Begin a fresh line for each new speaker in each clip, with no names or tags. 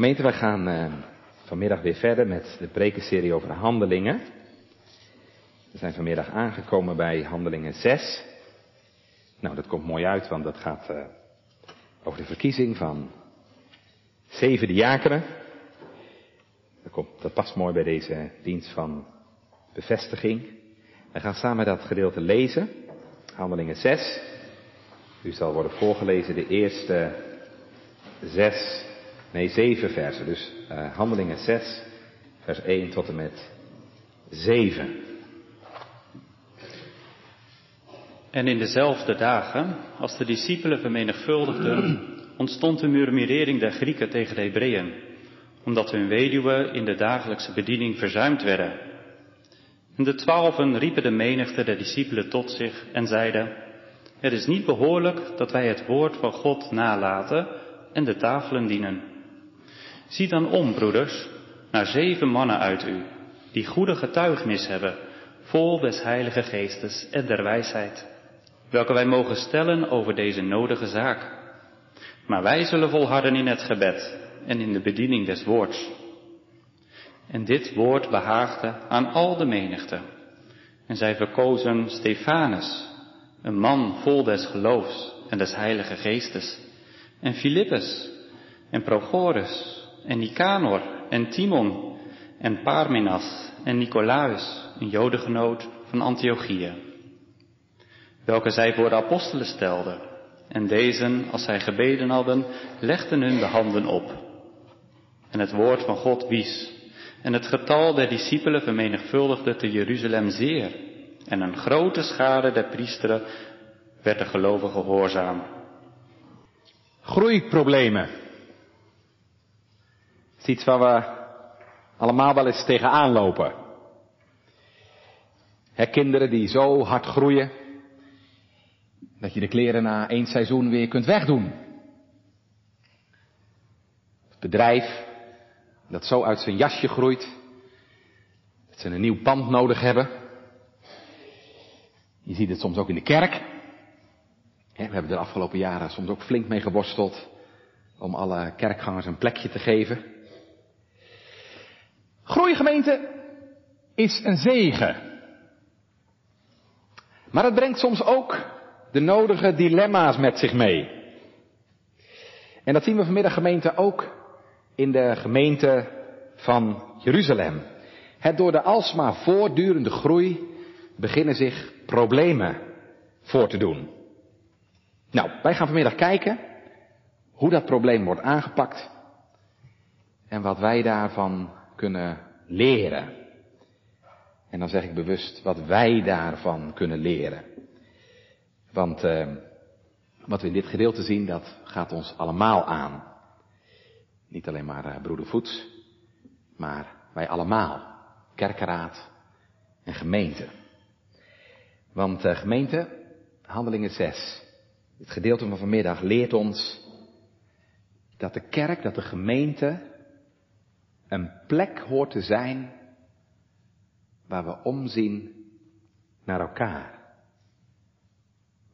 Gemeente, wij gaan uh, vanmiddag weer verder met de prekenserie over handelingen. We zijn vanmiddag aangekomen bij handelingen 6. Nou, dat komt mooi uit, want dat gaat uh, over de verkiezing van zeven diakenen. Dat, komt, dat past mooi bij deze dienst van bevestiging. Wij gaan samen dat gedeelte lezen. Handelingen 6. U zal worden voorgelezen de eerste zes, nee zeven versen. Dus uh, Handelingen 6, vers 1 tot en met 7.
En in dezelfde dagen, als de discipelen vermenigvuldigden, ontstond een murmurering der Grieken tegen de Hebreeën, omdat hun weduwen in de dagelijkse bediening verzuimd werden. En de twaalfen riepen de menigte der discipelen tot zich en zeiden, het is niet behoorlijk dat wij het woord van God nalaten en de tafelen dienen. Zie dan om, broeders, naar zeven mannen uit u, die goede getuigenis hebben, vol des Heilige Geestes en der wijsheid, welke wij mogen stellen over deze nodige zaak. Maar wij zullen volharden in het gebed en in de bediening des woords. En dit woord behaagde aan al de menigte. En zij verkozen Stefanus, een man vol des geloofs en des heilige geestes, en Filippus, en Prochorus, en Nicanor, en Timon, en Parmenas, en Nicolaus, een jodengenoot van Antiochië, welke zij voor de apostelen stelden, en deze, als zij gebeden hadden, legden hun de handen op. En het woord van God wies, en het getal der discipelen vermenigvuldigde te Jeruzalem zeer, en een grote schade der priesteren werd de gelovigen gehoorzaam.
Groeiproblemen. Is iets waar we allemaal wel eens tegenaan lopen. Kinderen die zo hard groeien, dat je de kleren na één seizoen weer kunt wegdoen. Het bedrijf dat zo uit zijn jasje groeit, dat ze een nieuw pand nodig hebben. Je ziet het soms ook in de kerk. We hebben de afgelopen jaren soms ook flink mee geworsteld om alle kerkgangers een plekje te geven. Groeigemeente is een zegen. Maar het brengt soms ook de nodige dilemma's met zich mee. En dat zien we vanmiddag gemeente ook in de gemeente van Jeruzalem. Het door de alsmaar voortdurende groei beginnen zich problemen voor te doen. Nou, wij gaan vanmiddag kijken hoe dat probleem wordt aangepakt en wat wij daarvan kunnen leren. En dan zeg ik bewust wat wij daarvan kunnen leren. Want uh, wat we in dit gedeelte zien, dat gaat ons allemaal aan. Niet alleen maar uh, broeder Voets, maar wij allemaal. Kerkenraad en gemeente. Want uh, gemeente, handelingen 6. Het gedeelte van vanmiddag leert ons dat de kerk, dat de gemeente een plek hoort te zijn waar we omzien naar elkaar.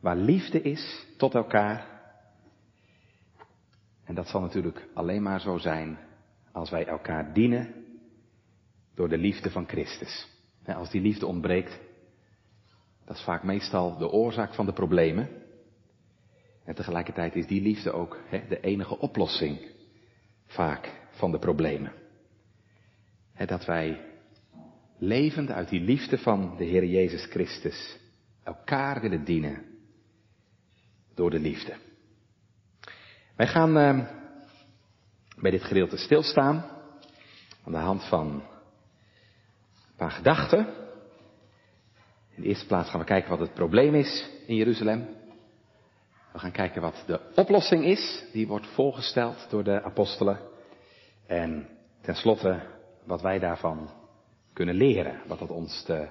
Waar liefde is tot elkaar. En dat zal natuurlijk alleen maar zo zijn als wij elkaar dienen door de liefde van Christus. Als die liefde ontbreekt, dat is vaak meestal de oorzaak van de problemen. En tegelijkertijd is die liefde ook de enige oplossing vaak van de problemen. Dat wij levend uit die liefde van de Heer Jezus Christus elkaar willen dienen door de liefde. Wij gaan uh, bij dit gedeelte stilstaan aan de hand van een paar gedachten. In de eerste plaats gaan we kijken wat het probleem is in Jeruzalem. We gaan kijken wat de oplossing is, die wordt voorgesteld door de apostelen. En tenslotte wat wij daarvan kunnen leren, wat dat ons te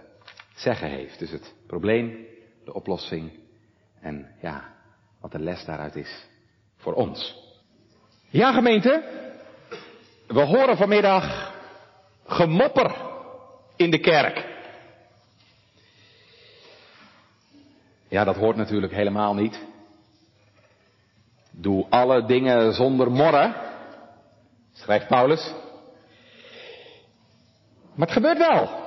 zeggen heeft. Dus het probleem, de oplossing en ja, wat de les daaruit is voor ons. Ja gemeente, we horen vanmiddag gemopper in de kerk. Ja, dat hoort natuurlijk helemaal niet. Doe alle dingen zonder morren. schrijft Paulus. Maar het gebeurt wel.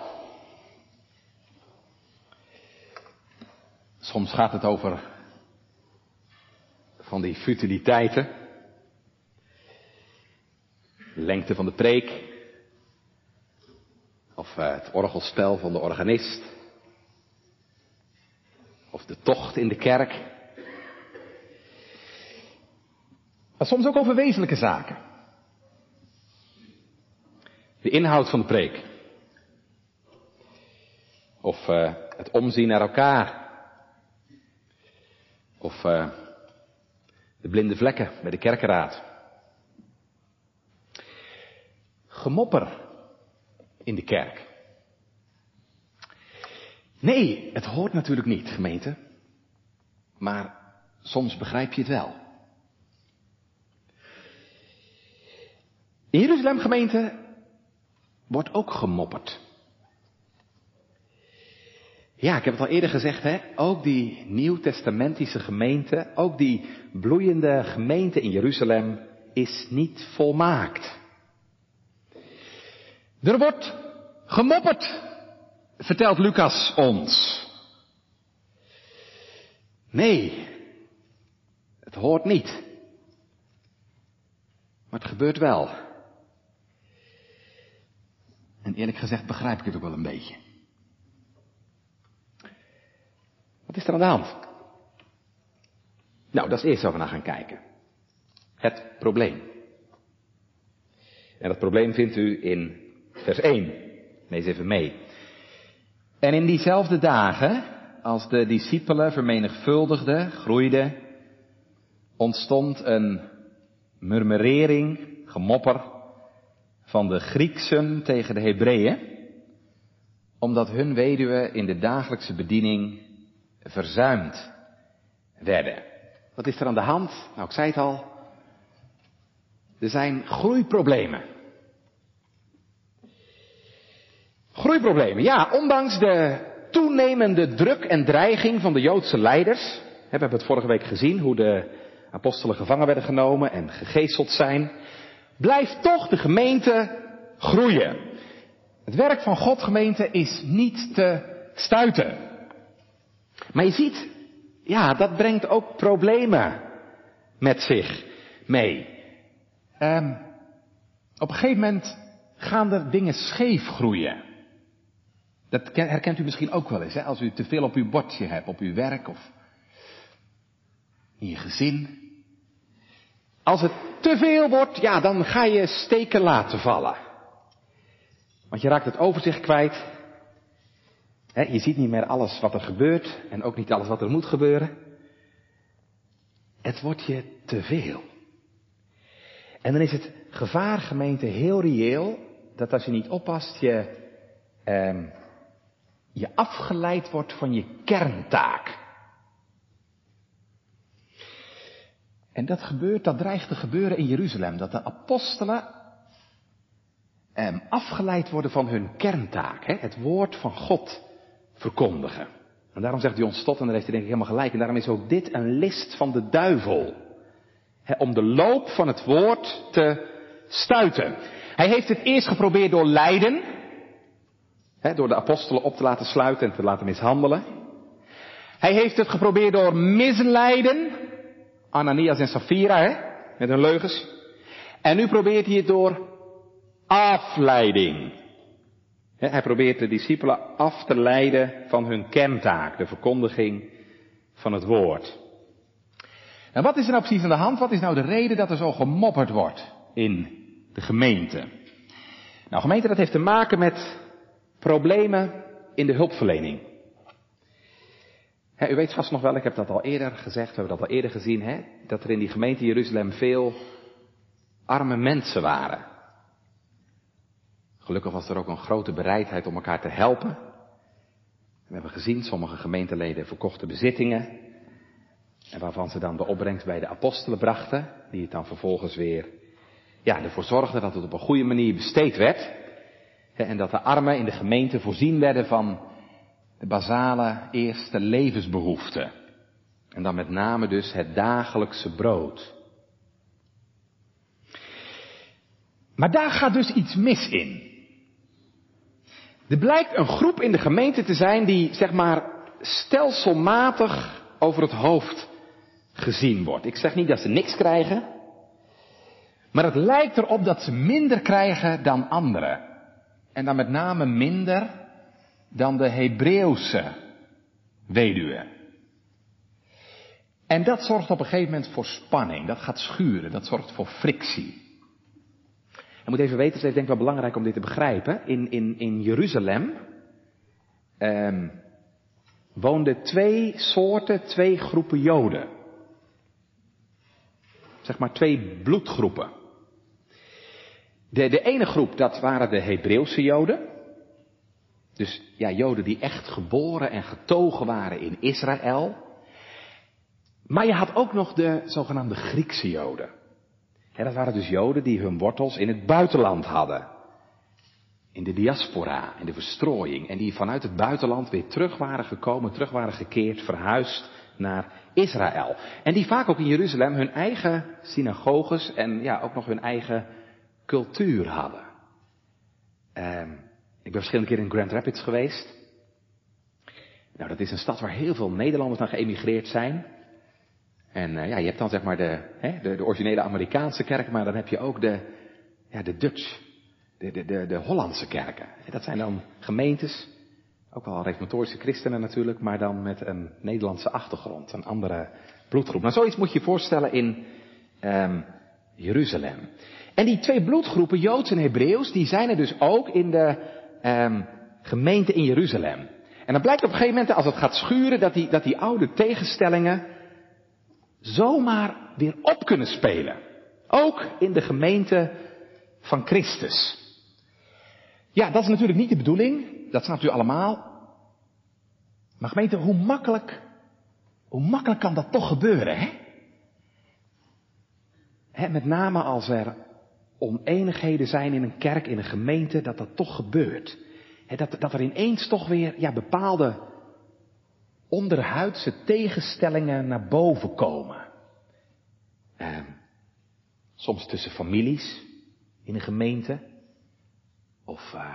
Soms gaat het over van die futiliteiten. Lengte van de preek. Of eh, het orgelspel van de organist. Of de tocht in de kerk. Maar soms ook over wezenlijke zaken. De inhoud van de preek. Of uh, het omzien naar elkaar. Of uh, de blinde vlekken bij de kerkenraad. Gemopper in de kerk. Nee, het hoort natuurlijk niet, gemeente. Maar soms begrijp je het wel. In Jeruzalem gemeente wordt ook gemopperd. Ja, ik heb het al eerder gezegd, hè? ook die nieuwtestamentische gemeente, ook die bloeiende gemeente in Jeruzalem is niet volmaakt. Er wordt gemopperd, vertelt Lucas ons. Nee, het hoort niet. Maar het gebeurt wel. En eerlijk gezegd begrijp ik het ook wel een beetje. Wat is er aan de hand? Nou, dat is eerst waar we naar gaan kijken. Het probleem. En dat probleem vindt u in vers 1. Lees even mee. En in diezelfde dagen, als de discipelen vermenigvuldigden, groeiden, ontstond een murmurering, gemopper van de Grieksen tegen de Hebreeën, omdat hun weduwen in de dagelijkse bediening verzuimd werden. Wat is er aan de hand? Nou, ik zei het al. Er zijn groeiproblemen. Groeiproblemen, ja, ondanks de toenemende druk en dreiging van de Joodse leiders. We hebben het vorige week gezien hoe de apostelen gevangen werden genomen en gegeeseld zijn. Blijft toch de gemeente groeien. Het werk van God gemeente is niet te stuiten. Maar je ziet, ja, dat brengt ook problemen met zich mee. Um, op een gegeven moment gaan er dingen scheef groeien. Dat herkent u misschien ook wel eens, hè? als u te veel op uw bordje hebt, op uw werk of in je gezin. Als het te veel wordt, ja, dan ga je steken laten vallen. Want je raakt het overzicht kwijt. Je ziet niet meer alles wat er gebeurt en ook niet alles wat er moet gebeuren. Het wordt je te veel. En dan is het gevaar, gemeente, heel reëel dat als je niet oppast, je eh, je afgeleid wordt van je kerntaak. En dat gebeurt, dat dreigt te gebeuren in Jeruzalem, dat de apostelen eh, afgeleid worden van hun kerntaak, hè, het woord van God verkondigen. En daarom zegt John Stott, en daar heeft hij denk ik helemaal gelijk, en daarom is ook dit een list van de duivel. Hè, om de loop van het woord te stuiten. Hij heeft het eerst geprobeerd door lijden, door de apostelen op te laten sluiten en te laten mishandelen. Hij heeft het geprobeerd door misleiden. Ananias en Safira, hè, met hun leugens. En nu probeert hij het door afleiding. Hij probeert de discipelen af te leiden van hun kerntaak, de verkondiging van het woord. En wat is er nou precies aan de hand? Wat is nou de reden dat er zo gemopperd wordt in de gemeente? Nou, gemeente, dat heeft te maken met Problemen in de hulpverlening. u weet vast nog wel, ik heb dat al eerder gezegd, we hebben dat al eerder gezien, hè, dat er in die gemeente Jeruzalem veel arme mensen waren. Gelukkig was er ook een grote bereidheid om elkaar te helpen. We hebben gezien, sommige gemeenteleden verkochten bezittingen. En waarvan ze dan de opbrengst bij de apostelen brachten. Die het dan vervolgens weer, ja, ervoor zorgden dat het op een goede manier besteed werd. En dat de armen in de gemeente voorzien werden van de basale eerste levensbehoeften. En dan met name dus het dagelijkse brood. Maar daar gaat dus iets mis in. Er blijkt een groep in de gemeente te zijn die, zeg maar, stelselmatig over het hoofd gezien wordt. Ik zeg niet dat ze niks krijgen, maar het lijkt erop dat ze minder krijgen dan anderen. En dan met name minder dan de Hebreeuwse weduwe. En dat zorgt op een gegeven moment voor spanning, dat gaat schuren, dat zorgt voor frictie. Je moet even weten, het is denk ik wel belangrijk om dit te begrijpen. In, in, in Jeruzalem um, woonden twee soorten, twee groepen Joden. Zeg maar twee bloedgroepen. De, de ene groep, dat waren de Hebreeuwse Joden. Dus ja, Joden die echt geboren en getogen waren in Israël. Maar je had ook nog de zogenaamde Griekse Joden. En dat waren dus Joden die hun wortels in het buitenland hadden. In de diaspora, in de verstrooiing. En die vanuit het buitenland weer terug waren gekomen, terug waren gekeerd, verhuisd naar Israël. En die vaak ook in Jeruzalem hun eigen synagoges en ja, ook nog hun eigen cultuur hadden. Um, ik ben verschillende keren in Grand Rapids geweest. Nou, dat is een stad waar heel veel Nederlanders naar geëmigreerd zijn. En uh, ja, je hebt dan zeg maar de, hè, de, de, originele Amerikaanse kerk, maar dan heb je ook de, ja, de Dutch, de, de, de, de Hollandse kerken. Dat zijn dan gemeentes, ook wel reformatorische christenen natuurlijk, maar dan met een Nederlandse achtergrond, een andere bloedgroep. Nou, zoiets moet je je voorstellen in um, Jeruzalem. En die twee bloedgroepen, Joods en Hebreeuws, die zijn er dus ook in de um, gemeente in Jeruzalem. En dan blijkt op een gegeven moment, als het gaat schuren, dat die, dat die oude tegenstellingen zomaar weer op kunnen spelen. Ook in de gemeente van Christus. Ja, dat is natuurlijk niet de bedoeling. Dat snapt u allemaal. Maar gemeente, hoe makkelijk, hoe makkelijk kan dat toch gebeuren, hè? met name als er oneenigheden zijn in een kerk, in een gemeente, dat dat toch gebeurt. Dat, dat er ineens toch weer ja, bepaalde onderhuidse tegenstellingen naar boven komen. Eh, soms tussen families in een gemeente. Of uh,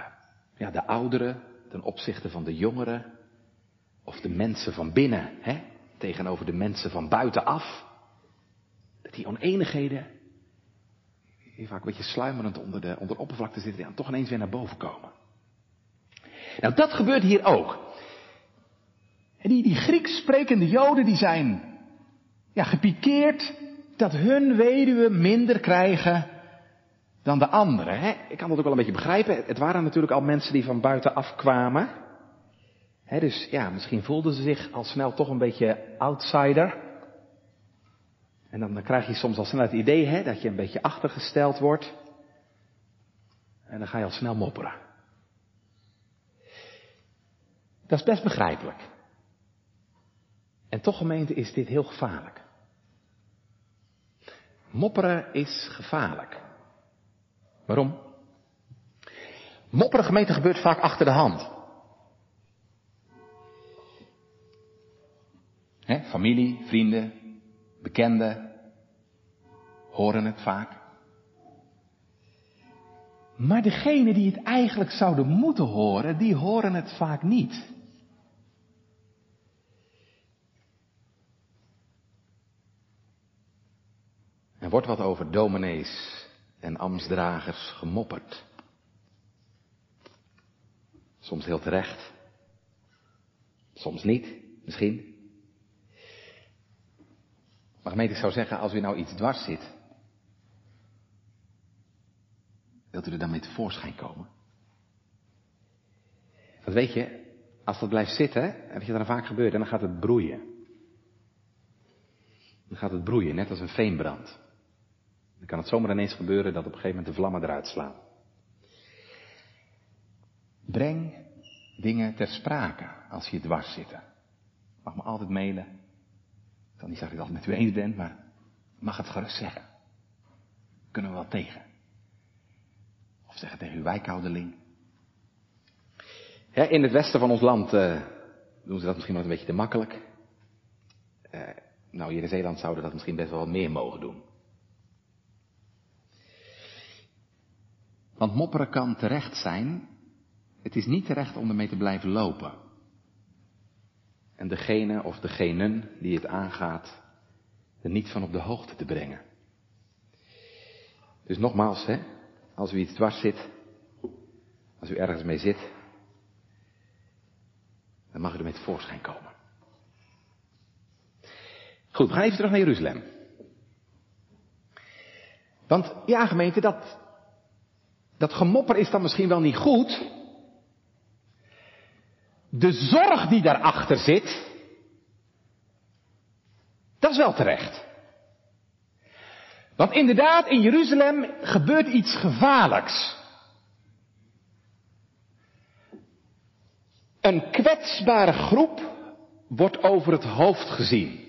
ja, de ouderen ten opzichte van de jongeren. Of de mensen van binnen hè, tegenover de mensen van buitenaf. Dat die oneenigheden, die vaak een beetje sluimerend onder de, onder de oppervlakte zitten, ja, toch ineens weer naar boven komen. Nou, dat gebeurt hier ook. En die, die Grieks sprekende Joden, die zijn ja, gepikeerd dat hun weduwen minder krijgen dan de anderen. Hè? Ik kan dat ook wel een beetje begrijpen. Het waren natuurlijk al mensen die van buitenaf kwamen. Hè, dus ja, misschien voelden ze zich al snel toch een beetje outsider. En dan, dan krijg je soms al snel het idee hè, dat je een beetje achtergesteld wordt. En dan ga je al snel mopperen. Dat is best begrijpelijk. En toch gemeente is dit heel gevaarlijk. Mopperen is gevaarlijk. Waarom? Mopperen gemeente gebeurt vaak achter de hand. Familie, vrienden, bekenden horen het vaak. Maar degenen die het eigenlijk zouden moeten horen, die horen het vaak niet. Er wordt wat over dominees en ambtsdragers gemopperd. Soms heel terecht. Soms niet, misschien. Maar gemeente, ik zou zeggen, als u nou iets dwars zit, wilt u er dan mee tevoorschijn komen? Want weet je, als dat blijft zitten, en wat je dan vaak gebeurt, en dan gaat het broeien. Dan gaat het broeien, net als een veenbrand. Dan kan het zomaar ineens gebeuren dat op een gegeven moment de vlammen eruit slaan. Breng dingen ter sprake als je dwars zitten. Mag me altijd mailen. Zal niet dat ik het met u eens ben, maar mag het gerust zeggen. Kunnen we wel tegen. Of zeggen tegen uw wijkhouderling. Ja, in het westen van ons land uh, doen ze dat misschien wat een beetje te makkelijk. Uh, nou, hier in Zeeland zouden dat misschien best wel wat meer mogen doen. Want mopperen kan terecht zijn. Het is niet terecht om ermee te blijven lopen. En degene of degenen die het aangaat, er niet van op de hoogte te brengen. Dus nogmaals, hè, als u iets dwars zit, als u ergens mee zit, dan mag u er met voorschijn komen. Goed, we gaan even terug naar Jeruzalem. Want ja, gemeente, dat, dat gemopper is dan misschien wel niet goed. De zorg die daarachter zit, dat is wel terecht. Want inderdaad, in Jeruzalem gebeurt iets gevaarlijks. Een kwetsbare groep wordt over het hoofd gezien.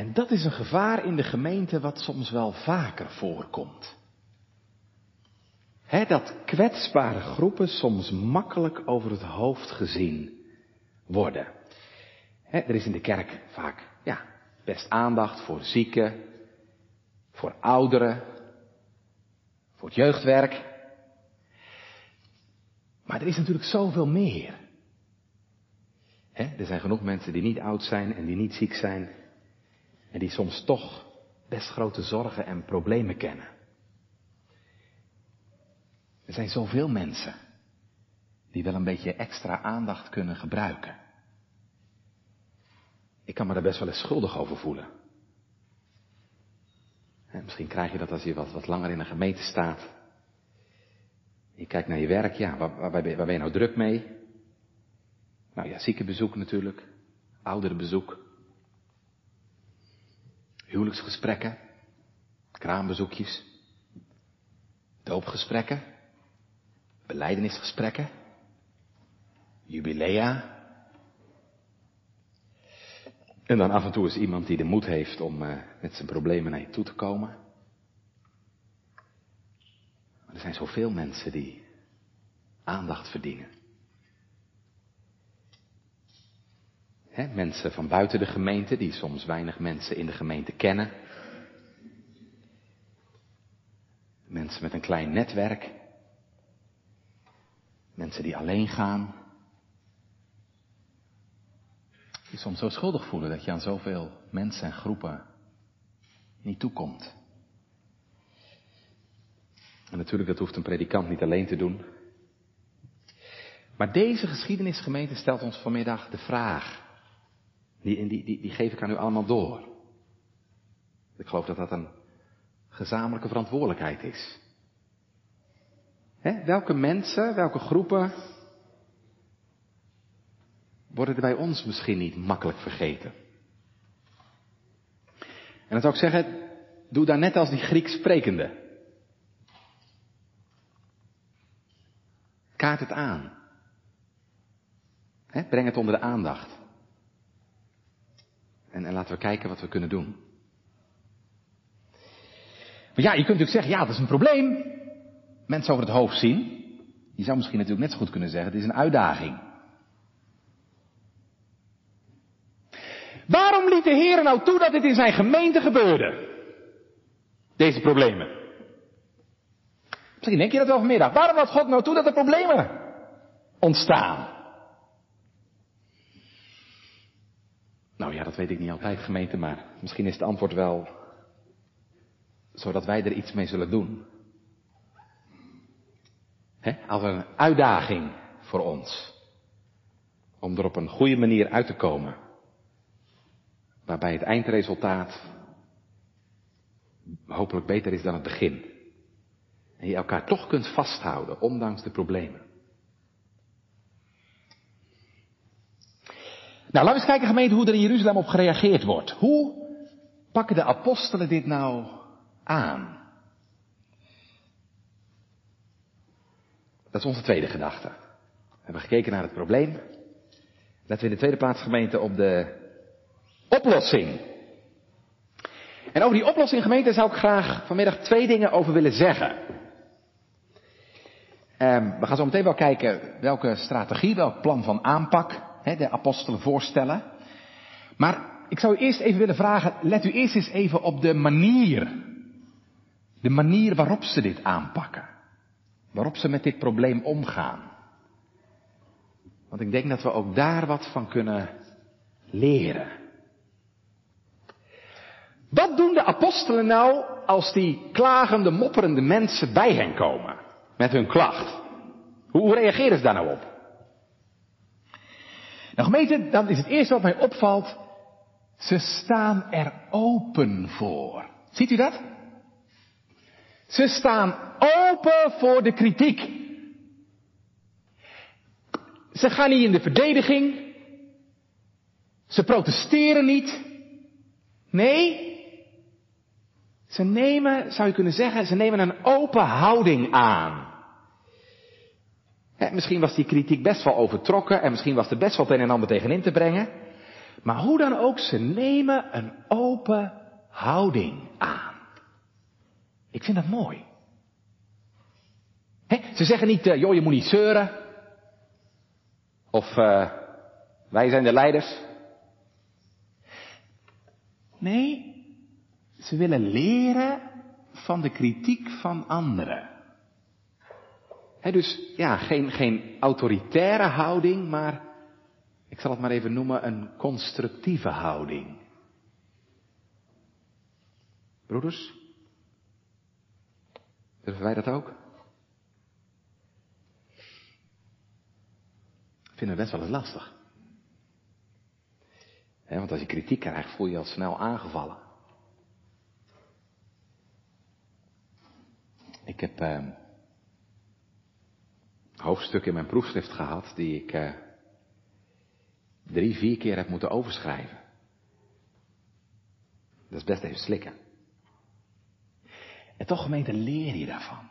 En dat is een gevaar in de gemeente wat soms wel vaker voorkomt. Dat kwetsbare groepen soms makkelijk over het hoofd gezien worden. er is in de kerk vaak, ja, best aandacht voor zieken, voor ouderen, voor het jeugdwerk. Maar er is natuurlijk zoveel meer. er zijn genoeg mensen die niet oud zijn en die niet ziek zijn. En die soms toch best grote zorgen en problemen kennen. Er zijn zoveel mensen die wel een beetje extra aandacht kunnen gebruiken. Ik kan me daar best wel eens schuldig over voelen. misschien krijg je dat als je wat, wat langer in een gemeente staat. Je kijkt naar je werk, ja, waar, waar, waar, ben je nou druk mee? Nou ja, ziekenbezoek natuurlijk, ouderenbezoek, huwelijksgesprekken, kraambezoekjes, doopgesprekken, beleidenisgesprekken, jubilea. En dan af en toe is iemand die de moed heeft om uh, met zijn problemen naar je toe te komen. Maar er zijn zoveel mensen die aandacht verdienen. Mensen van buiten de gemeente, die soms weinig mensen in de gemeente kennen. Mensen met een klein netwerk. Mensen die alleen gaan. Die soms zo schuldig voelen dat je aan zoveel mensen en groepen niet toekomt. En natuurlijk, dat hoeft een predikant niet alleen te doen. Maar deze geschiedenisgemeente stelt ons vanmiddag de vraag. Die, die, die, die geef ik aan u allemaal door. Ik geloof dat dat een gezamenlijke verantwoordelijkheid is. He, welke mensen, welke groepen worden bij ons misschien niet makkelijk vergeten? En dan zou ik zeggen, doe daar net als die Grieks sprekende. Kaart het aan. He, breng het onder de aandacht. En, en laten we kijken wat we kunnen doen. Maar ja, je kunt natuurlijk zeggen, ja, dat is een probleem. Mensen over het hoofd zien. Je zou misschien natuurlijk net zo goed kunnen zeggen, het is een uitdaging. Waarom liet de Heer nou toe dat dit in zijn gemeente gebeurde? Deze problemen. Misschien denk je dat wel vanmiddag. Waarom laat God nou toe dat er problemen ontstaan? Nou ja, dat weet ik niet altijd, gemeente, maar misschien is het antwoord wel zodat wij er iets mee zullen doen. He, als een uitdaging voor ons. Om er op een goede manier uit te komen. Waarbij het eindresultaat hopelijk beter is dan het begin. En je elkaar toch kunt vasthouden, ondanks de problemen. Nou, laten we eens kijken gemeente hoe er in Jeruzalem op gereageerd wordt. Hoe pakken de apostelen dit nou aan? Dat is onze tweede gedachte. We hebben gekeken naar het probleem. Letten we in de tweede plaats gemeente op de oplossing. En over die oplossing gemeente zou ik graag vanmiddag twee dingen over willen zeggen. Um, we gaan zo meteen wel kijken welke strategie, welk plan van aanpak de apostelen voorstellen. Maar ik zou u eerst even willen vragen, let u eerst eens even op de manier De manier waarop ze dit aanpakken. Waarop ze met dit probleem omgaan. Want ik denk dat we ook daar wat van kunnen leren. Wat doen de apostelen nou als die klagende, mopperende mensen bij hen komen met hun klacht? Hoe reageren ze daar nou op? Nou gemeente, dan is het eerste wat mij opvalt, ze staan er open voor. Ziet u dat? Ze staan open voor de kritiek. Ze gaan niet in de verdediging. Ze protesteren niet. Nee. Ze nemen, zou je kunnen zeggen, ze nemen een open houding aan. Misschien was die kritiek best wel overtrokken en misschien was er best wel het een en ander tegenin te brengen. Maar hoe dan ook, ze nemen een open houding aan. Ik vind dat mooi. ze zeggen niet, uh, joh, je moet niet zeuren. Of uh, wij zijn de leiders. Nee, ze willen leren van de kritiek van anderen. Dus ja, geen, geen autoritaire houding, maar ik zal het maar even noemen een constructieve houding. Broeders, durven wij dat ook? Vinden we best wel eens lastig. want als je kritiek krijgt, voel je je al snel aangevallen. Ik heb uh, hoofdstuk in mijn proefschrift gehad die ik uh, drie, vier keer heb moeten overschrijven. Dat is best even slikken. En toch gemeente leer je daarvan.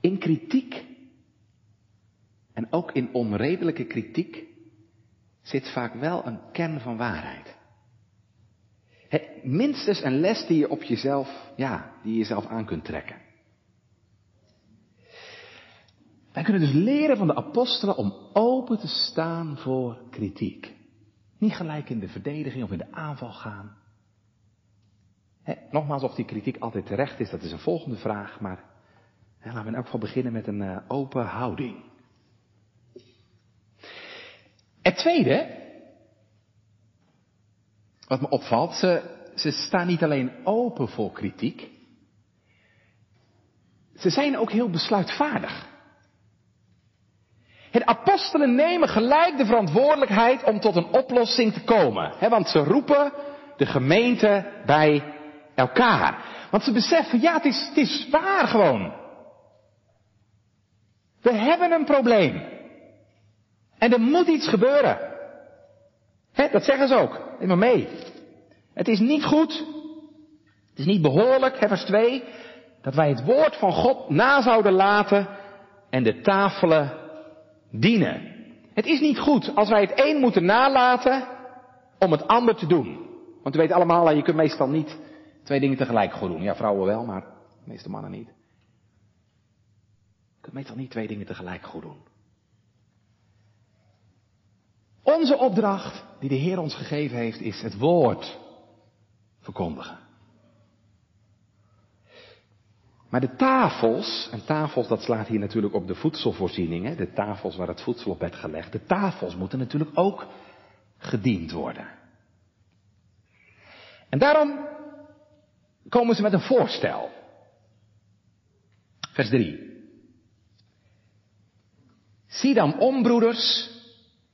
In kritiek en ook in onredelijke kritiek zit vaak wel een kern van waarheid. minstens een les die je op jezelf, ja, die je jezelf aan kunt trekken. Wij kunnen dus leren van de apostelen om open te staan voor kritiek. Niet gelijk in de verdediging of in de aanval gaan. nogmaals, of die kritiek altijd terecht is, dat is een volgende vraag. Maar laten we in elk geval beginnen met een uh, open houding. Het tweede, wat me opvalt, ze, ze staan niet alleen open voor kritiek. Ze zijn ook heel besluitvaardig. De apostelen nemen gelijk de verantwoordelijkheid om tot een oplossing te komen. Want ze roepen de gemeente bij elkaar. Want ze beseffen, ja, het is, het is waar gewoon. We hebben een probleem. En er moet iets gebeuren. Dat zeggen ze ook. Neem maar mee. Het is niet goed. Het is niet behoorlijk, vers 2. Dat wij het woord van God na zouden laten en de tafelen dienen. Het is niet goed als wij het een moeten nalaten om het ander te doen. Want u weet allemaal, je kunt meestal niet twee dingen tegelijk goed doen. Ja, vrouwen wel, maar de meeste mannen niet. Je kunt meestal niet twee dingen tegelijk goed doen. Onze opdracht die de Heer ons gegeven heeft is het woord verkondigen. Maar de tafels, en tafels dat slaat hier natuurlijk op de voedselvoorzieningen, de tafels waar het voedsel op werd gelegd, de tafels moeten natuurlijk ook gediend worden. En daarom komen ze met een voorstel. Vers 3. Zie dan om, broeders,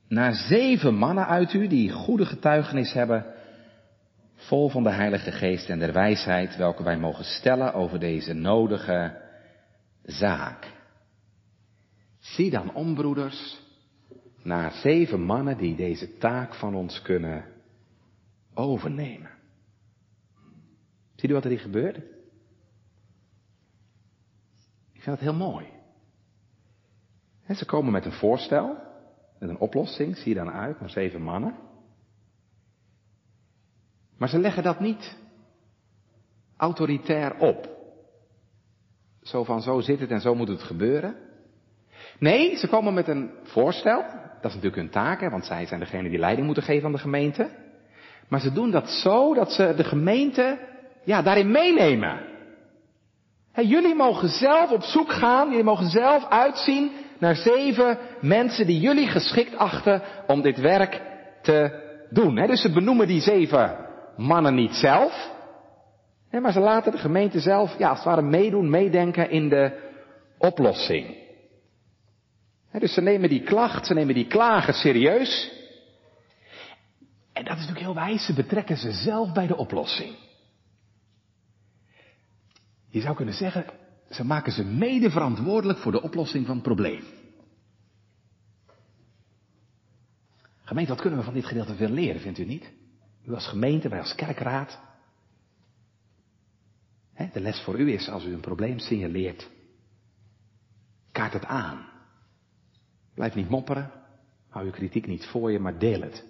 naar zeven mannen uit u die goede getuigenis hebben, vol van de Heilige Geest en der wijsheid, welke wij mogen stellen over deze nodige zaak. Zie dan om, broeders, naar zeven mannen die deze taak van ons kunnen overnemen. Ziet u wat er hier gebeurt? Ik vind dat heel mooi. ze komen met een voorstel, met een oplossing, zie dan uit naar zeven mannen. Maar ze leggen dat niet autoritair op. Zo van zo zit het en zo moet het gebeuren. Nee, ze komen met een voorstel. Dat is natuurlijk hun taak, hè, want zij zijn degene die leiding moeten geven aan de gemeente. Maar ze doen dat zo dat ze de gemeente ja, daarin meenemen. jullie mogen zelf op zoek gaan, jullie mogen zelf uitzien naar zeven mensen die jullie geschikt achten om dit werk te doen. dus ze benoemen die zeven mannen niet zelf, maar ze laten de gemeente zelf, ja, als het ware meedoen, meedenken in de oplossing. dus ze nemen die klacht, ze nemen die klagen serieus. En dat is natuurlijk heel wijs, ze betrekken ze zelf bij de oplossing. Je zou kunnen zeggen, ze maken ze mede verantwoordelijk voor de oplossing van het probleem. Gemeente, wat kunnen we van dit gedeelte veel leren, vindt u niet? U als gemeente, wij als kerkraad. De les voor u is, als u een probleem signaleert, kaart het aan. Blijf niet mopperen, hou uw kritiek niet voor je, maar deel het.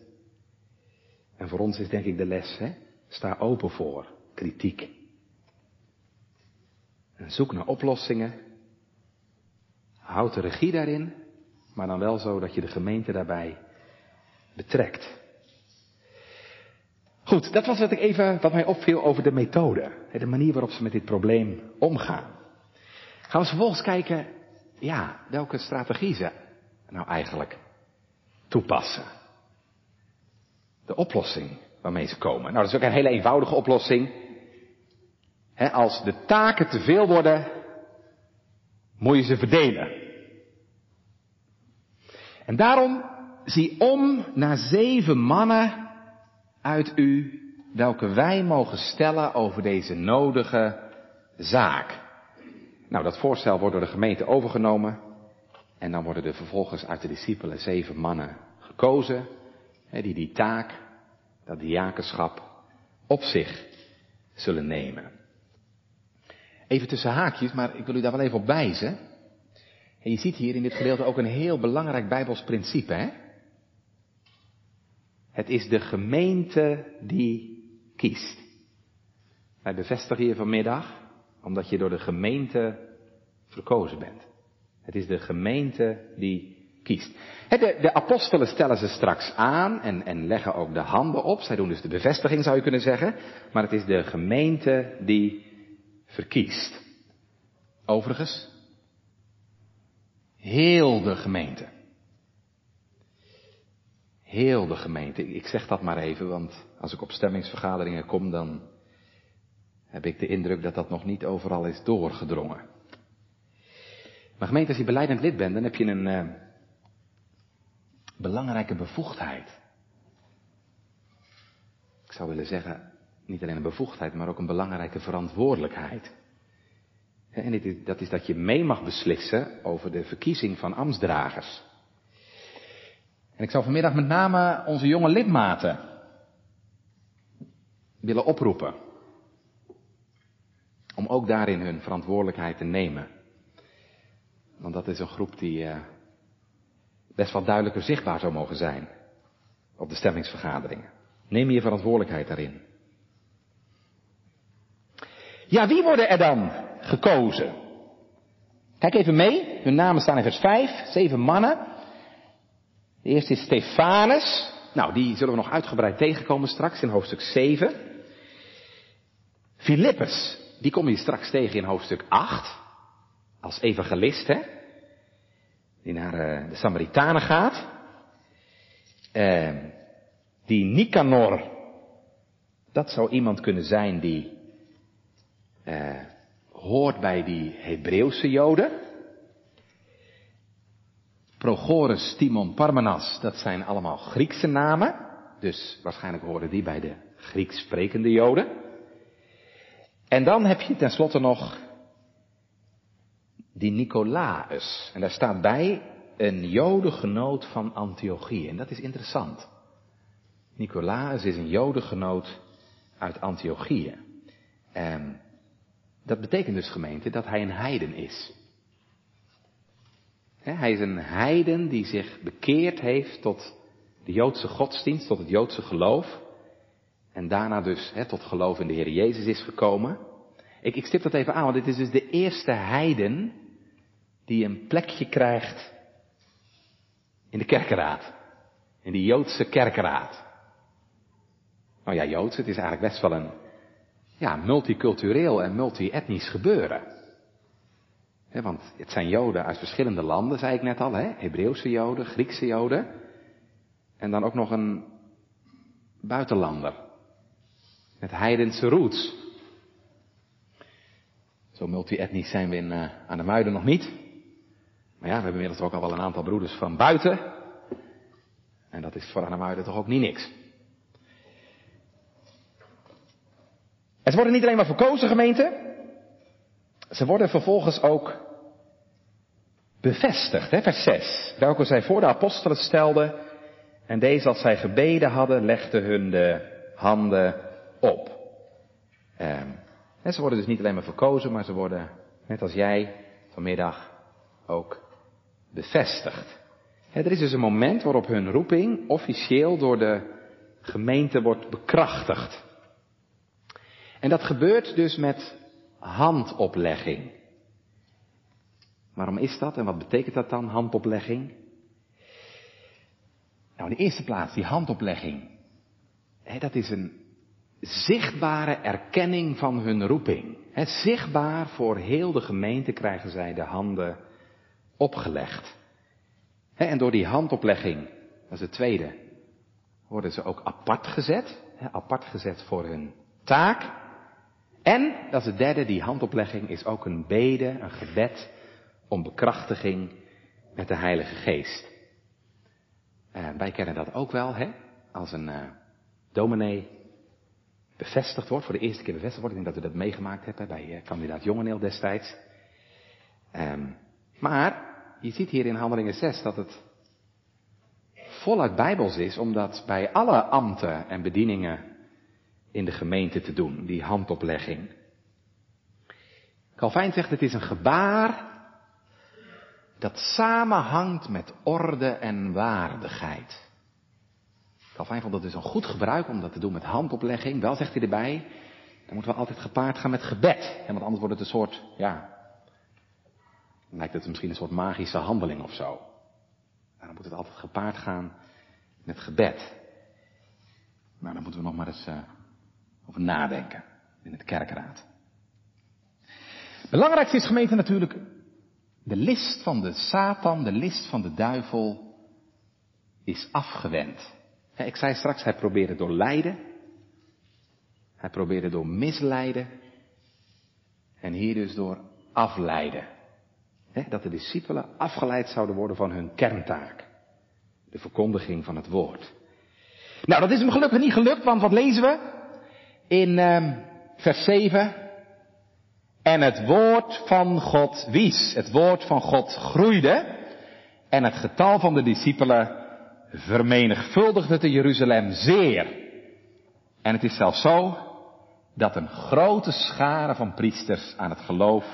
En voor ons is denk ik de les, hè? sta open voor kritiek. En zoek naar oplossingen. Houd de regie daarin, maar dan wel zo dat je de gemeente daarbij betrekt. Goed, dat was wat ik even, wat mij opviel over de methode. De manier waarop ze met dit probleem omgaan. Gaan we vervolgens kijken, ja, welke strategie ze nou eigenlijk toepassen. De oplossing waarmee ze komen. Nou, dat is ook een hele eenvoudige oplossing. als de taken te veel worden, moet je ze verdelen. En daarom zie om naar zeven mannen uit u, welke wij mogen stellen over deze nodige zaak. Nou, dat voorstel wordt door de gemeente overgenomen. En dan worden er vervolgens uit de discipelen zeven mannen gekozen, die die taak, dat diakenschap, op zich zullen nemen. Even tussen haakjes, maar ik wil u daar wel even op wijzen. En je ziet hier in dit gedeelte ook een heel belangrijk Bijbels principe, hè? Het is de gemeente die kiest. Wij bevestigen hier vanmiddag, omdat je door de gemeente verkozen bent. Het is de gemeente die kiest. De, de, apostelen stellen ze straks aan en, en leggen ook de handen op. Zij doen dus de bevestiging, zou je kunnen zeggen. Maar het is de gemeente die verkiest. Overigens, heel de gemeente. Heel de gemeente. Ik zeg dat maar even, want als ik op stemmingsvergaderingen kom, dan heb ik de indruk dat dat nog niet overal is doorgedrongen. Maar gemeente, als je beleidend lid bent, dan heb je een uh, belangrijke bevoegdheid. Ik zou willen zeggen, niet alleen een bevoegdheid, maar ook een belangrijke verantwoordelijkheid. En dat is dat je mee mag beslissen over de verkiezing van ambtsdragers. En ik zou vanmiddag met name onze jonge lidmaten willen oproepen. Om ook daarin hun verantwoordelijkheid te nemen. Want dat is een groep die uh, best wel duidelijker zichtbaar zou mogen zijn op de stemmingsvergaderingen. Neem je verantwoordelijkheid daarin. Ja, wie worden er dan gekozen? Kijk even mee. Hun namen staan in vers 5. Zeven mannen. De eerste is Stefanus. Nou, die zullen we nog uitgebreid tegenkomen straks in hoofdstuk 7. Filippus, die kom je straks tegen in hoofdstuk 8. Als evangelist, hè. Die naar uh, de Samaritanen gaat. Uh, die Nicanor, dat zou iemand kunnen zijn die uh, hoort bij die Hebreeuwse Joden. Prochorus, Timon, Parmenas, dat zijn allemaal Griekse namen. Dus waarschijnlijk horen die bij de Grieks sprekende Joden. En dan heb je tenslotte nog die Nicolaus. En daar staat bij een Jodengenoot van Antiochië. En dat is interessant. Nicolaus is een Jodengenoot uit Antiochië. En dat betekent dus gemeente dat hij een heiden is. Hij is een heiden die zich bekeerd heeft tot de Joodse godsdienst, tot het Joodse geloof. En daarna dus he, tot geloof in de Heer Jezus is gekomen. Ik, ik stip dat even aan, want dit is dus de eerste heiden die een plekje krijgt in de kerkenraad. In de Joodse kerkenraad. Nou ja, Joods, het is eigenlijk best wel een ja, multicultureel en multi-etnisch gebeuren. Want het zijn Joden uit verschillende landen, zei ik net al, hè? Hebreeuwse Joden, Griekse Joden. En dan ook nog een buitenlander. Met heidense roots. Zo multi-etnisch zijn we in, uh, aan de Muiden nog niet. Maar ja, we hebben inmiddels ook al wel een aantal broeders van buiten. En dat is voor Muiden toch ook niet niks. Het worden niet alleen maar verkozen gemeenten. Ze worden vervolgens ook bevestigd. Hè? Vers 6. Welke zij voor de apostelen stelden. En deze als zij gebeden hadden, legden hun de handen op. Eh, ze worden dus niet alleen maar verkozen, maar ze worden, net als jij, vanmiddag ook bevestigd. er is dus een moment waarop hun roeping officieel door de gemeente wordt bekrachtigd. En dat gebeurt dus met handoplegging. Waarom is dat en wat betekent dat dan, handoplegging? Nou, in de eerste plaats, die handoplegging. dat is een zichtbare erkenning van hun roeping. zichtbaar voor heel de gemeente krijgen zij de handen opgelegd. en door die handoplegging, dat is het tweede, worden ze ook apart gezet. apart gezet voor hun taak. En, dat is het derde, die handoplegging is ook een bede, een gebed om bekrachtiging met de Heilige Geest. Uh, wij kennen dat ook wel, hè? Als een uh, dominee bevestigd wordt, voor de eerste keer bevestigd wordt. Ik denk dat we dat meegemaakt hebben bij uh, kandidaat Jongeneel destijds. Um, maar, je ziet hier in Handelingen 6 dat het voluit bijbels is, omdat bij alle ambten en bedieningen in de gemeente te doen, die handoplegging. Calvijn zegt het is een gebaar dat samenhangt met orde en waardigheid. Calvijn vond het dus een goed gebruik om dat te doen met handoplegging. Wel zegt hij erbij, dan moeten we altijd gepaard gaan met gebed. Want anders wordt het een soort, ja, lijkt het misschien een soort magische handeling of zo. Dan moet het altijd gepaard gaan met gebed. Nou, dan moeten we nog maar eens uh, over nadenken in het kerkraad. Belangrijkste is gemeente natuurlijk de list van de Satan, de list van de duivel is afgewend. Ik zei straks, hij probeerde door lijden. Hij probeerde door misleiden. En hier dus door afleiden. Dat de discipelen afgeleid zouden worden van hun kerntaak. De verkondiging van het woord. Nou, dat is hem gelukkig niet gelukt, want wat lezen we? in um, vers 7. En het woord van God wies. Het woord van God groeide. En het getal van de discipelen vermenigvuldigde te Jeruzalem zeer. En het is zelfs zo dat een grote schare van priesters aan het geloof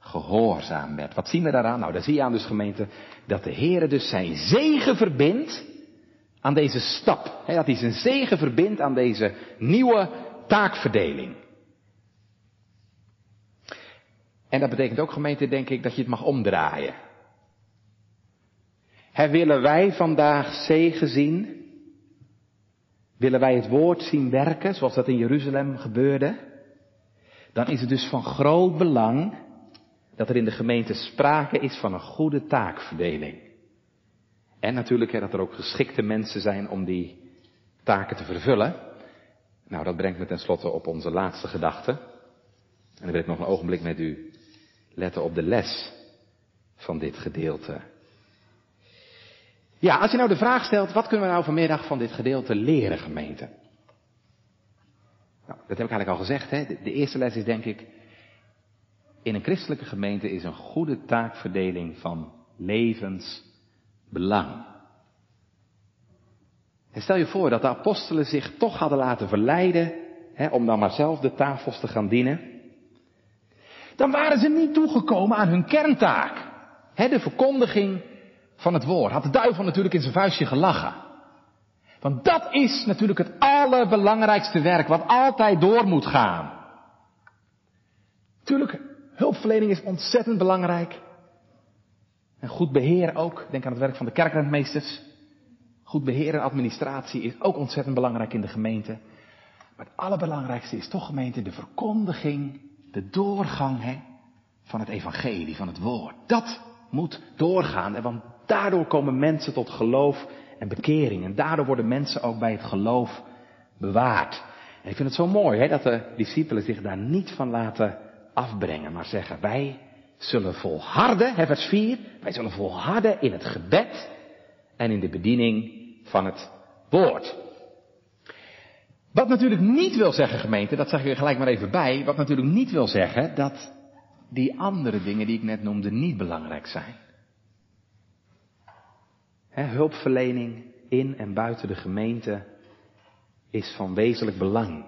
gehoorzaam werd. Wat zien we daaraan? Nou, daar zie je aan dus gemeente dat de Heer dus zijn zegen verbindt aan deze stap. dat hij zijn zegen verbindt aan deze nieuwe taakverdeling. En dat betekent ook gemeente, denk ik, dat je het mag omdraaien. Willen wij vandaag zegen zien? Willen wij het woord zien werken, zoals dat in Jeruzalem gebeurde? Dan is het dus van groot belang dat er in de gemeente sprake is van een goede taakverdeling. En natuurlijk dat er ook geschikte mensen zijn om die taken te vervullen. Nou, dat brengt me tenslotte op onze laatste gedachte. En dan wil ik nog een ogenblik met u letten op de les van dit gedeelte. Ja, als je nou de vraag stelt, wat kunnen we nou vanmiddag van dit gedeelte leren, gemeente? Nou, dat heb ik eigenlijk al gezegd, hè. De, eerste les is denk ik, in een christelijke gemeente is een goede taakverdeling van levensbelang. En stel je voor dat de apostelen zich toch hadden laten verleiden hè, om dan maar zelf de tafels te gaan dienen. Dan waren ze niet toegekomen aan hun kerntaak. Hè, de verkondiging van het woord. Had de duivel natuurlijk in zijn vuistje gelachen. Want dat is natuurlijk het allerbelangrijkste werk wat altijd door moet gaan. Natuurlijk, hulpverlening is ontzettend belangrijk. En goed beheer ook. Denk aan het werk van de kerkrentmeesters. Goed beheer en administratie is ook ontzettend belangrijk in de gemeente. Maar het allerbelangrijkste is toch gemeente de verkondiging, de doorgang hè, van het evangelie, van het woord. Dat moet doorgaan. Want daardoor komen mensen tot geloof en bekering. En daardoor worden mensen ook bij het geloof bewaard. En ik vind het zo mooi hè, dat de discipelen zich daar niet van laten afbrengen, maar zeggen wij zullen volharden, hè, vers 4, wij zullen volharden in het gebed en in de bediening van het woord. Wat natuurlijk niet wil zeggen, gemeente, dat zeg ik er gelijk maar even bij, wat natuurlijk niet wil zeggen dat die andere dingen die ik net noemde niet belangrijk zijn. hulpverlening in en buiten de gemeente is van wezenlijk belang.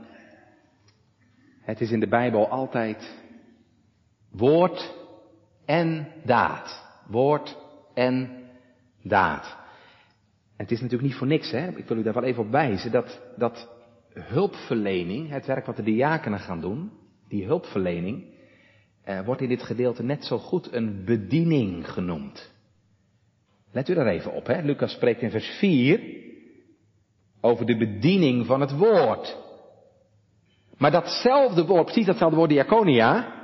Het is in de Bijbel altijd woord en daad. Woord en daad. En het is natuurlijk niet voor niks, hè. Ik wil u daar wel even op wijzen dat, dat hulpverlening, het werk wat de diakenen gaan doen, die hulpverlening, eh, wordt in dit gedeelte net zo goed een bediening genoemd. Let u daar even op, hè. Lucas spreekt in vers 4 over de bediening van het woord. Maar datzelfde woord, precies datzelfde woord diaconia,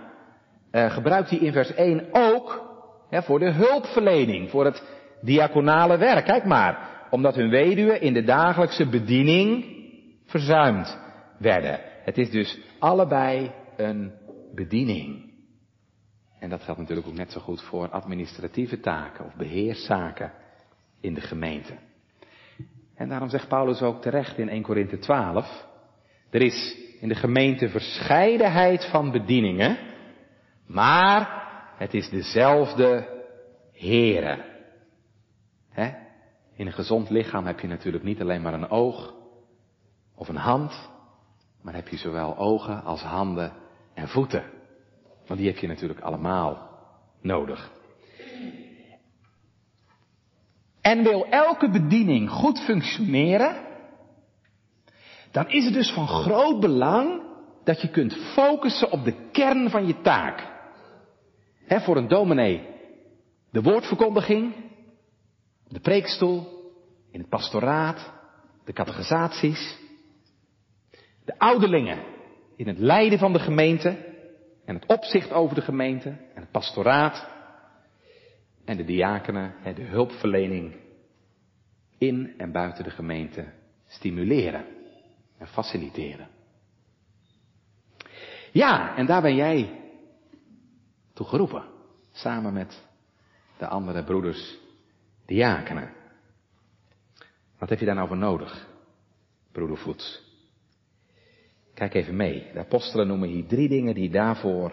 uh, gebruikt hij in vers 1 ook hè, voor de hulpverlening, voor het diaconale werk. Kijk maar, omdat hun weduwen in de dagelijkse bediening verzuimd werden. Het is dus allebei een bediening. En dat geldt natuurlijk ook net zo goed voor administratieve taken of beheerszaken in de gemeente. En daarom zegt Paulus ook terecht in 1 Korinthe 12, er is in de gemeente verscheidenheid van bedieningen, maar het is dezelfde Here. In een gezond lichaam heb je natuurlijk niet alleen maar een oog of een hand, maar heb je zowel ogen als handen en voeten. Want die heb je natuurlijk allemaal nodig. En wil elke bediening goed functioneren, dan is het dus van groot belang dat je kunt focussen op de kern van je taak. He, voor een dominee de woordverkondiging, de preekstoel, in het pastoraat, de catechisaties, de ouderlingen in het leiden van de gemeente en het opzicht over de gemeente en het pastoraat en de diakenen, de hulpverlening in en buiten de gemeente stimuleren en faciliteren. Ja, en daar ben jij toe geroepen, samen met de andere broeders diakenen. Wat heb je daar nou voor nodig, broeder Voets? Kijk even mee. De apostelen noemen hier drie dingen die daarvoor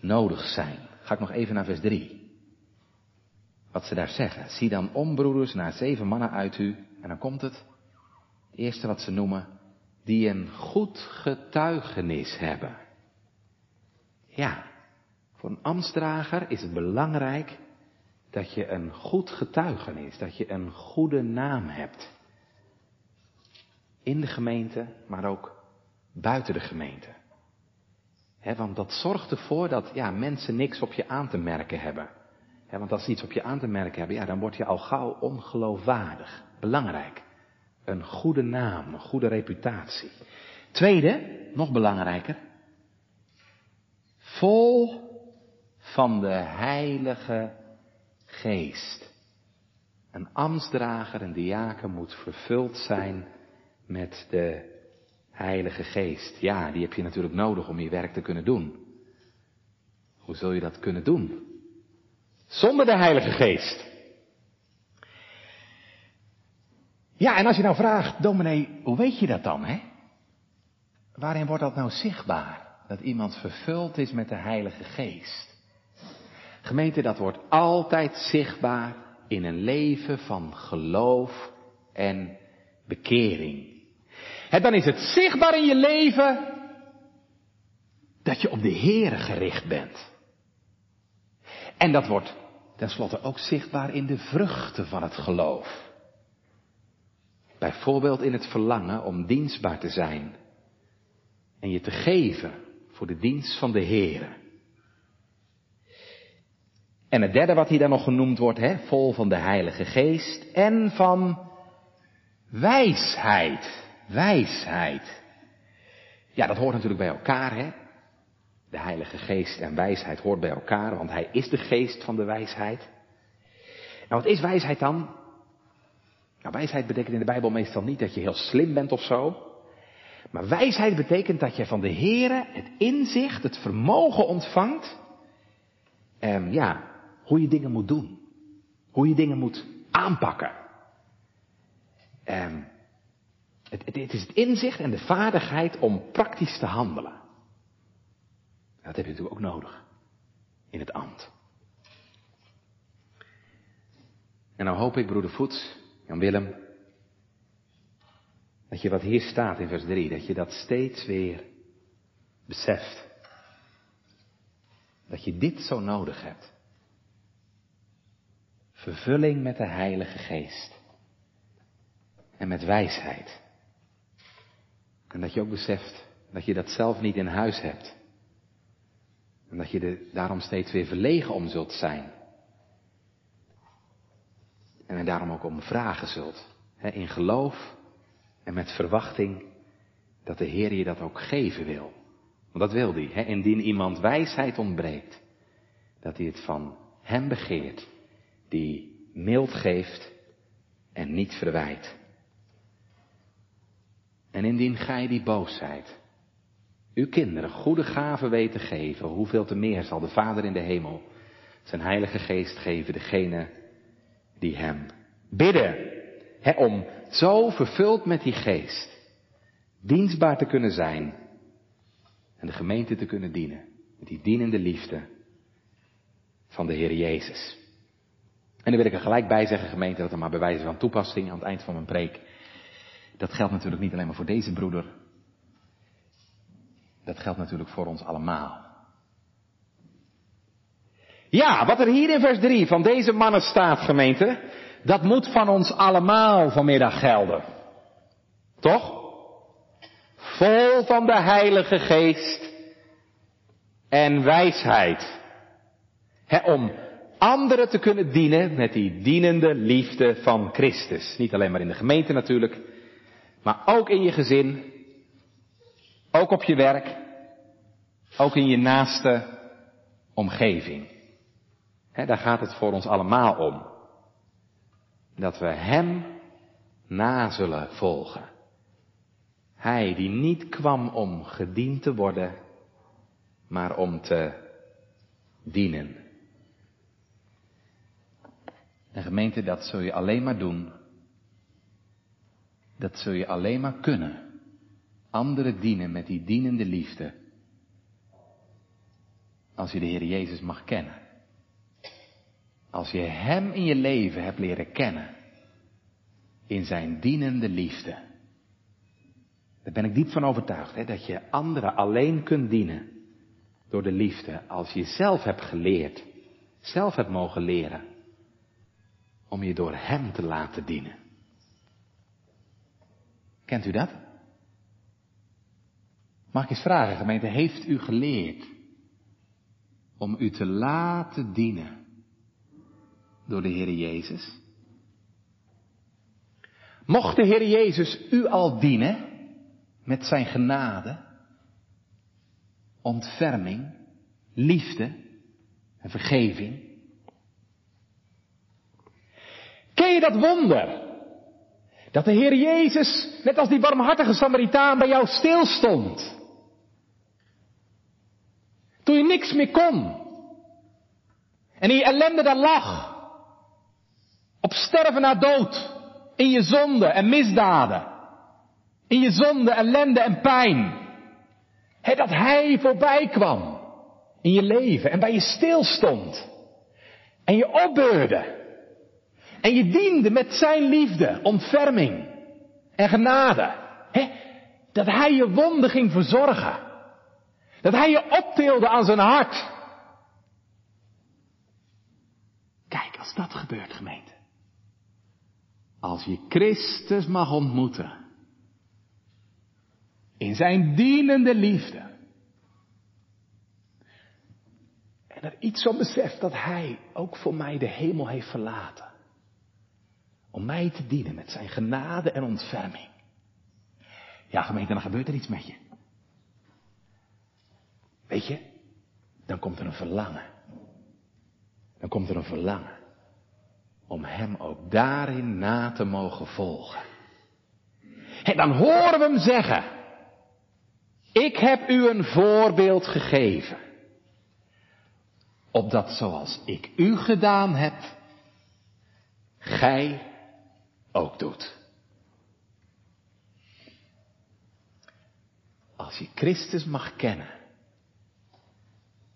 nodig zijn. Ga ik nog even naar vers 3. Wat ze daar zeggen. Zie dan om, broeders, naar zeven mannen uit u. En dan komt het. Het eerste wat ze noemen. Die een goed getuigenis hebben. Ja, voor een ambtsdrager is het belangrijk dat je een goed getuigenis, dat je een goede naam hebt. In de gemeente, maar ook buiten de gemeente. want dat zorgt ervoor dat ja, mensen niks op je aan te merken hebben. want als ze iets op je aan te merken hebben, ja, dan word je al gauw ongeloofwaardig. Belangrijk. Een goede naam, een goede reputatie. Tweede, nog belangrijker. Vol van de Heilige Geest. Een ambtsdrager, een diaken moet vervuld zijn met de Heilige Geest. Ja, die heb je natuurlijk nodig om je werk te kunnen doen. Hoe zul je dat kunnen doen? Zonder de Heilige Geest. Ja, en als je nou vraagt, dominee, hoe weet je dat dan, hè? Waarin wordt dat nou zichtbaar? Dat iemand vervuld is met de Heilige Geest. Gemeente, dat wordt altijd zichtbaar in een leven van geloof en bekering. En dan is het zichtbaar in je leven dat je op de Here gericht bent. En dat wordt tenslotte ook zichtbaar in de vruchten van het geloof. Bijvoorbeeld in het verlangen om dienstbaar te zijn en je te geven voor de dienst van de Here. En het derde wat hier dan nog genoemd wordt, hè, vol van de Heilige Geest en van wijsheid. Wijsheid. Ja, dat hoort natuurlijk bij elkaar, hè. De Heilige Geest en wijsheid hoort bij elkaar, want Hij is de geest van de wijsheid. En wat is wijsheid dan? Nou, wijsheid betekent in de Bijbel meestal niet dat je heel slim bent of zo. Maar wijsheid betekent dat je van de Here het inzicht, het vermogen ontvangt. En ja, hoe je dingen moet doen. Hoe je dingen moet aanpakken. En het, het, is het inzicht en de vaardigheid om praktisch te handelen. Dat heb je natuurlijk ook nodig. In het ambt. En nou hoop ik, broeder Voets, Jan Willem, dat je wat hier staat in vers 3, dat je dat steeds weer beseft. Dat je dit zo nodig hebt. Vervulling met de Heilige Geest. En met wijsheid. En dat je ook beseft dat je dat zelf niet in huis hebt. En dat je er daarom steeds weer verlegen om zult zijn. En daarom ook om vragen zult. In geloof en met verwachting dat de Heer je dat ook geven wil. Want dat wil hij. Indien iemand wijsheid ontbreekt, dat hij het van hem begeert, die mild geeft en niet verwijt. En indien gij die boosheid, uw kinderen goede gaven weet te geven, hoeveel te meer zal de Vader in de hemel zijn Heilige Geest geven degene die hem bidden. Om zo vervuld met die geest dienstbaar te kunnen zijn en de gemeente te kunnen dienen. Met die dienende liefde van de Heer Jezus. En dan wil ik er gelijk bij zeggen, gemeente, dat er maar bij wijze van toepassing aan het eind van mijn preek. Dat geldt natuurlijk niet alleen maar voor deze broeder. Dat geldt natuurlijk voor ons allemaal. Ja, wat er hier in vers 3 van deze mannen staat, gemeente, dat moet van ons allemaal vanmiddag gelden. Toch? Vol van de Heilige Geest en wijsheid. om anderen te kunnen dienen met die dienende liefde van Christus. Niet alleen maar in de gemeente natuurlijk, maar ook in je gezin, ook op je werk, ook in je naaste omgeving. daar gaat het voor ons allemaal om. Dat we Hem na zullen volgen. Hij die niet kwam om gediend te worden, maar om te dienen. En gemeente, dat zul je alleen maar doen. Dat zul je alleen maar kunnen. Anderen dienen met die dienende liefde. Als je de Heer Jezus mag kennen. Als je Hem in je leven hebt leren kennen. In zijn dienende liefde. Daar ben ik diep van overtuigd, hè, dat je anderen alleen kunt dienen. Door de liefde. Als je zelf hebt geleerd. Zelf hebt mogen leren. Om je door Hem te laten dienen. Kent u dat? Mag ik eens vragen, gemeente, heeft u geleerd om u te laten dienen door de Heer Jezus? Mocht de Heer Jezus u al dienen met zijn genade, ontferming, liefde en vergeving? Ken je dat wonder? Dat de Heer Jezus, net als die barmhartige Samaritaan, bij jou stilstond. Toen je niks meer kon. En in je ellende daar lag. Op sterven na dood. In je zonde en misdaden. In je zonde, ellende en pijn. He, dat Hij voorbij kwam. In je leven en bij je stilstond. En je opbeurde. En je diende met Zijn liefde, ontferming en genade. He, dat Hij je wonden ging verzorgen. Dat Hij je optilde aan zijn hart. Kijk, als dat gebeurt, gemeente. Als je Christus mag ontmoeten. In zijn dienende liefde. En er iets van beseft dat hij ook voor mij de hemel heeft verlaten. Om mij te dienen met zijn genade en ontferming. Ja gemeente, dan gebeurt er iets met je. Weet je, dan komt er een verlangen. Dan komt er een verlangen om Hem ook daarin na te mogen volgen. En dan horen we Hem zeggen, ik heb u een voorbeeld gegeven, opdat zoals ik u gedaan heb, gij ook doet. Als je Christus mag kennen,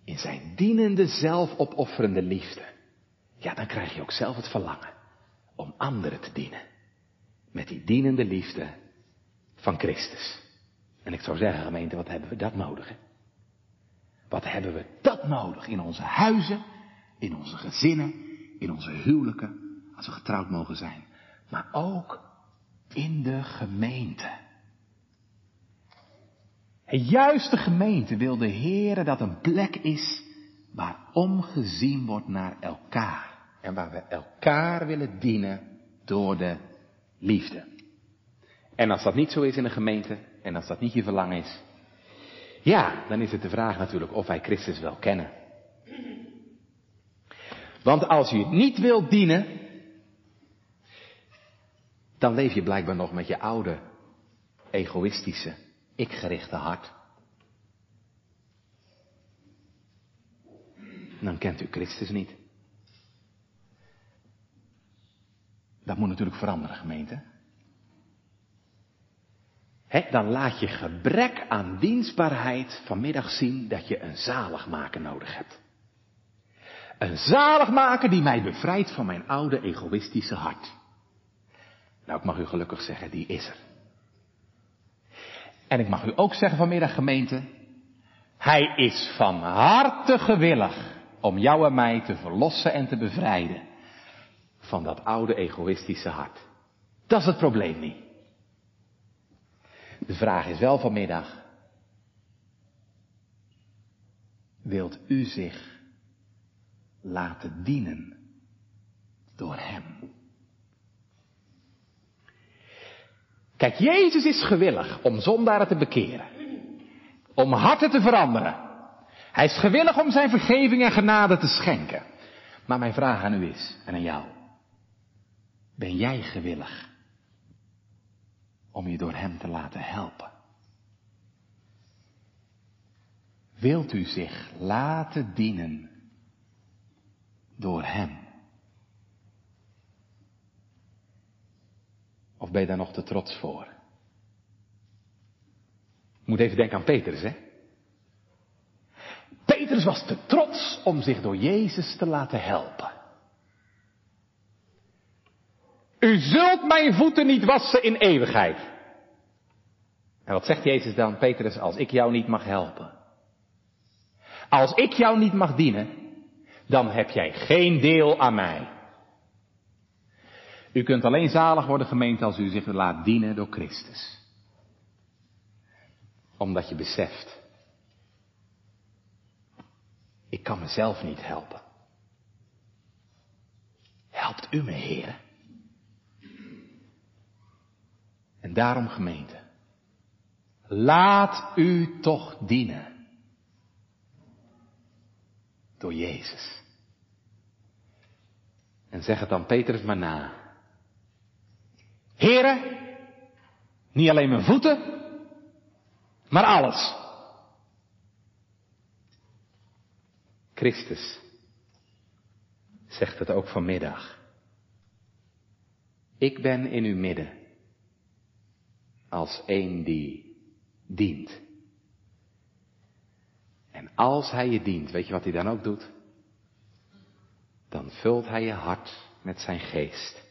in zijn dienende, zelfopofferende liefde, ja, dan krijg je ook zelf het verlangen om anderen te dienen. Met die dienende liefde van Christus. En ik zou zeggen, gemeente, wat hebben we dat nodig? Hè? Wat hebben we dat nodig in onze huizen, in onze gezinnen, in onze huwelijken, als we getrouwd mogen zijn, maar ook in de gemeente. En juist de gemeente wil de Heer dat een plek is waar omgezien wordt naar elkaar. En waar we elkaar willen dienen door de liefde. En als dat niet zo is in een gemeente, en als dat niet je verlangen is, ja, dan is het de vraag natuurlijk of wij Christus wel kennen. Want als je niet wilt dienen, dan leef je blijkbaar nog met je oude, egoïstische, ikgerichte hart. Dan kent u Christus niet. Dat moet natuurlijk veranderen, gemeente. dan laat je gebrek aan dienstbaarheid vanmiddag zien dat je een zaligmaker nodig hebt. Een zaligmaker die mij bevrijdt van mijn oude egoïstische hart. Nou, ik mag u gelukkig zeggen, die is er. En ik mag u ook zeggen vanmiddag, gemeente, hij is van harte gewillig om jou en mij te verlossen en te bevrijden van dat oude egoïstische hart. Dat is het probleem niet. De vraag is wel vanmiddag, wilt u zich laten dienen door Hem? Kijk, Jezus is gewillig om zondaren te bekeren. Om harten te veranderen. Hij is gewillig om zijn vergeving en genade te schenken. Maar mijn vraag aan u is, en aan jou. Ben jij gewillig om je door Hem te laten helpen? Wilt u zich laten dienen door Hem? Of ben je daar nog te trots voor? Moet even denken aan Petrus, hè? Petrus was te trots om zich door Jezus te laten helpen. U zult mijn voeten niet wassen in eeuwigheid. En wat zegt Jezus dan, Petrus, als ik jou niet mag helpen? Als ik jou niet mag dienen, dan heb jij geen deel aan mij. U kunt alleen zalig worden gemeend als u zich laat dienen door Christus. Omdat je beseft, ik kan mezelf niet helpen. Helpt u me, heren? En daarom gemeente, laat u toch dienen door Jezus. En zeg het dan Petrus maar na. Heren, niet alleen mijn voeten, maar alles. Christus zegt het ook vanmiddag. Ik ben in uw midden als een die dient. En als hij je dient, weet je wat hij dan ook doet? Dan vult hij je hart met zijn geest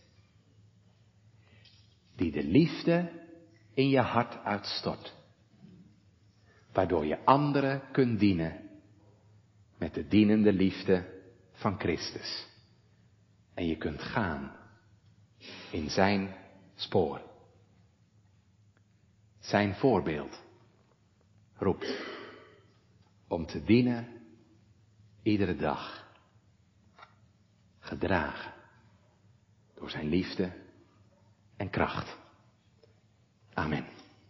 die de liefde in je hart uitstort. Waardoor je anderen kunt dienen met de dienende liefde van Christus. En je kunt gaan in zijn spoor. Zijn voorbeeld roept om te dienen iedere dag. Gedragen door zijn liefde en kracht. Amen.